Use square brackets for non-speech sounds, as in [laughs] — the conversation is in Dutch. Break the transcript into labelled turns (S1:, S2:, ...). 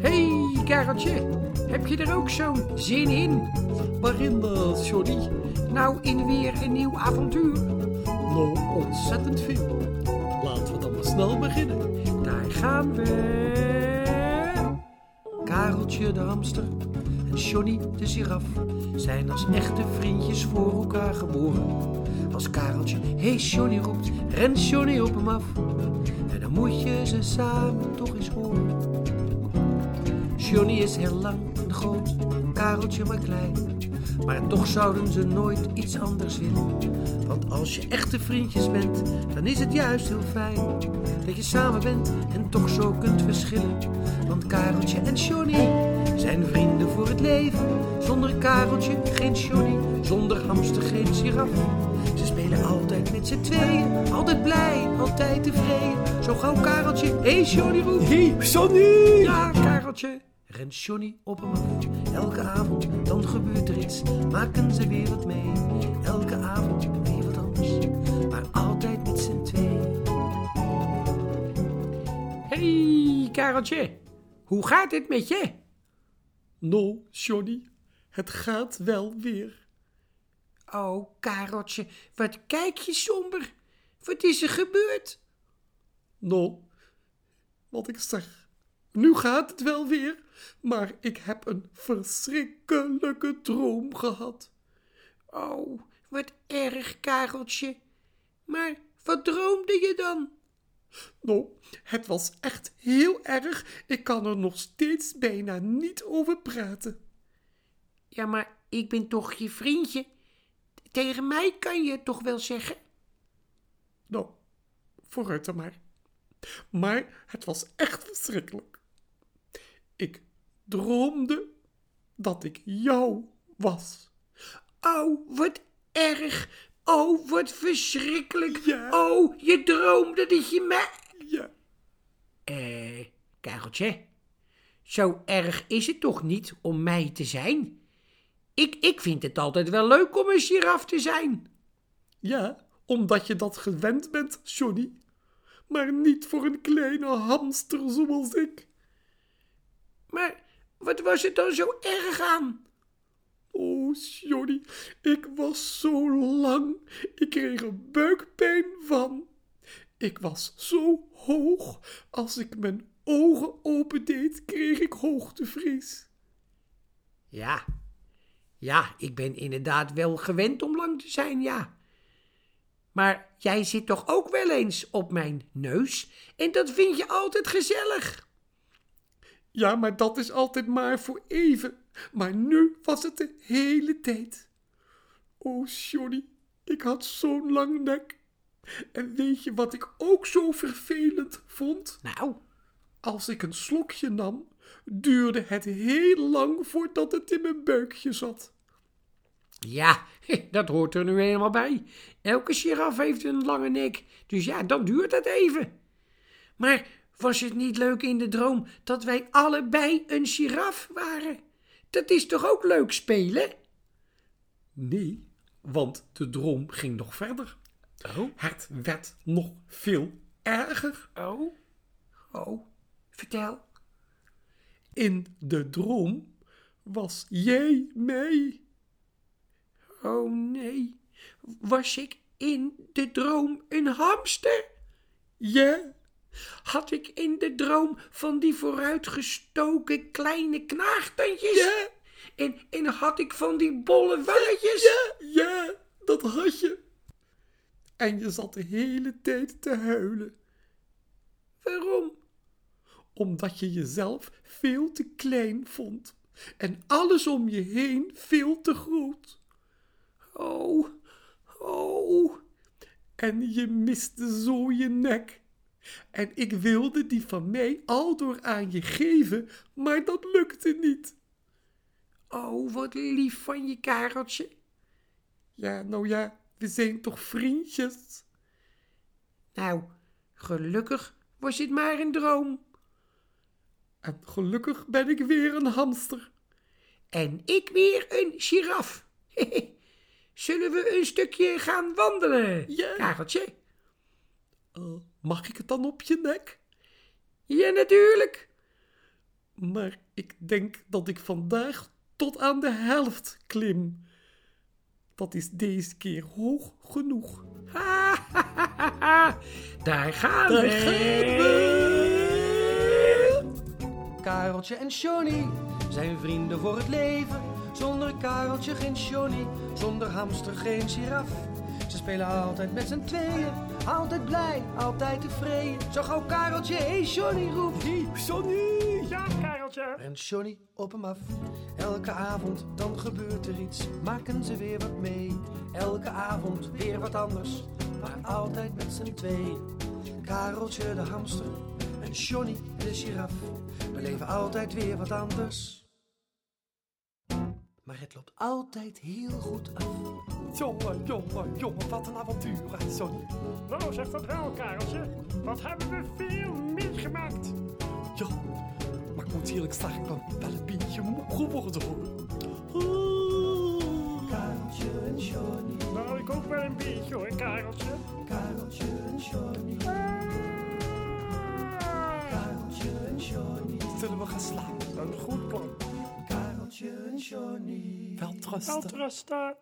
S1: Hey, Kareltje, heb je er ook zo'n zin in?
S2: Waarin, uh, Johnny?
S1: Nou, in weer een nieuw avontuur.
S2: Nou, ontzettend veel. Laten we dan maar snel beginnen.
S1: Daar gaan we. Kareltje de hamster en Johnny de giraf zijn als echte vriendjes voor elkaar geboren. Als Kareltje hey Johnny roept, rent Johnny op hem af. En dan moet je ze samen toch eens horen. Johnny is heel lang en groot, Kareltje maar klein. Maar toch zouden ze nooit iets anders willen. Want als je echte vriendjes bent, dan is het juist heel fijn. Dat je samen bent en toch zo kunt verschillen. Want Kareltje en Johnny zijn vrienden voor het leven. Zonder Kareltje geen Johnny, zonder hamster geen giraf. Ze spelen altijd met z'n tweeën, altijd blij, altijd tevreden. Zo gauw Kareltje, hé hey Johnny roept.
S2: Hey, Johnny!
S1: Ja, Kareltje. Rent Johnny op hem af. Elke avond, dan gebeurt er iets. Maken ze weer wat mee. Elke avond weer wat anders. Maar altijd met z'n tweeën. Hey, Kareltje. Hoe gaat het met je?
S2: Nou, Johnny, het gaat wel weer.
S1: Oh, Kareltje, wat kijk je somber. Wat is er gebeurd?
S2: Nou, wat ik zeg. Nu gaat het wel weer, maar ik heb een verschrikkelijke droom gehad.
S1: Oh, wat erg, Kareltje. Maar wat droomde je dan?
S2: Nou, het was echt heel erg. Ik kan er nog steeds bijna niet over praten.
S1: Ja, maar ik ben toch je vriendje. Tegen mij kan je het toch wel zeggen?
S2: Nou, vooruit dan maar. Maar het was echt verschrikkelijk. Ik droomde dat ik jou was.
S1: Oh, wat erg. Oh, wat verschrikkelijk.
S2: Ja.
S1: Oh, je droomde dat je mij...
S2: Ja,
S1: Eh, Kareltje. Zo erg is het toch niet om mij te zijn? Ik, ik vind het altijd wel leuk om een giraf te zijn.
S2: ja, omdat je dat gewend bent, Johnny. Maar niet voor een kleine hamster zoals ik.
S1: Maar wat was het dan zo erg aan?
S2: Oh, Johnny, ik was zo lang. Ik kreeg er buikpijn van. Ik was zo hoog. Als ik mijn ogen opendeed, kreeg ik hoogtevrees.
S1: Ja, ja, ik ben inderdaad wel gewend om lang te zijn, ja. Maar jij zit toch ook wel eens op mijn neus en dat vind je altijd gezellig.
S2: Ja, maar dat is altijd maar voor even. Maar nu was het de hele tijd. Oh, Johnny, ik had zo'n lang nek. En weet je wat ik ook zo vervelend vond?
S1: Nou,
S2: Als ik een slokje nam, duurde het heel lang voordat het in mijn buikje zat.
S1: ja, [laughs] dat hoort er nu helemaal bij. Elke giraf heeft een lange nek, dus ja, dan duurt het even. Maar was het niet leuk in de droom dat wij allebei een giraf waren? Dat is toch ook leuk spelen?
S2: Nee, want de droom ging nog verder.
S1: Oh,
S2: Het werd nog veel erger.
S1: oh, oh, vertel.
S2: In de droom was jij mij.
S1: Oh nee, was ik in de droom een hamster?
S2: Ja,
S1: Had ik in de droom van die vooruitgestoken kleine knaagtandjes?
S2: ja,
S1: En, en had ik van die bolle wangetjes?
S2: ja, ja, dat had je. En je zat de hele tijd te huilen,
S1: Waarom?
S2: omdat je jezelf veel te klein vond en alles om je heen veel te groot.
S1: Oh, oh,
S2: En je miste zo je nek. En ik wilde die van mij aldoor aan je geven, maar dat lukte niet.
S1: oh, wat lief van je, Kareltje.
S2: Ja, nou ja, we zijn toch vriendjes?
S1: Nou, gelukkig was het maar een droom.
S2: En gelukkig ben ik weer een hamster.
S1: En ik weer een giraf. [laughs] Zullen we een stukje gaan wandelen,
S2: Ja.
S1: Kareltje?
S2: Eh, mag ik het dan op je nek?
S1: Ja, natuurlijk.
S2: Maar ik denk dat ik vandaag tot aan de helft klim. Dat is deze keer hoog genoeg. [laughs]
S1: Daar gaan
S2: Daar
S1: we.
S2: gaan we.
S1: Kareltje en Johnny zijn vrienden voor het leven. Zonder Kareltje geen Johnny, zonder hamster geen giraf. Spelen altijd met z'n tweeën, altijd blij, altijd tevreden. Zo gauw Kareltje, hey Johnny roept.
S2: Johnny!
S3: Ja, Kareltje.
S1: Rent Johnny op hem af. Elke avond dan gebeurt er iets, maken ze weer wat mee. Elke avond weer wat anders, maar altijd met z'n tweeën. Kareltje de hamster en Johnny de giraf. We leven altijd weer wat anders. Maar het loopt altijd heel goed af.
S2: Jongen, jongen, jongen, wat een avontuur, hè, Johnny.
S3: Nou, zeg dat wel, Kareltje. Wat hebben we veel meegemaakt.
S2: Ja, maar ik moet eerlijk zeggen, ik ben wel een beetje moe geworden, hoor.
S1: Kareltje en Johnny,
S3: Nou, ik ook wel een beetje hoor, Kareltje.
S1: Kareltje en Johnny,
S3: Ah,
S1: Kareltje en Johnny,
S2: Zullen we gaan slapen?
S3: een goed plan.
S1: Johnny.
S2: Wel trusten.
S3: Wel trusten.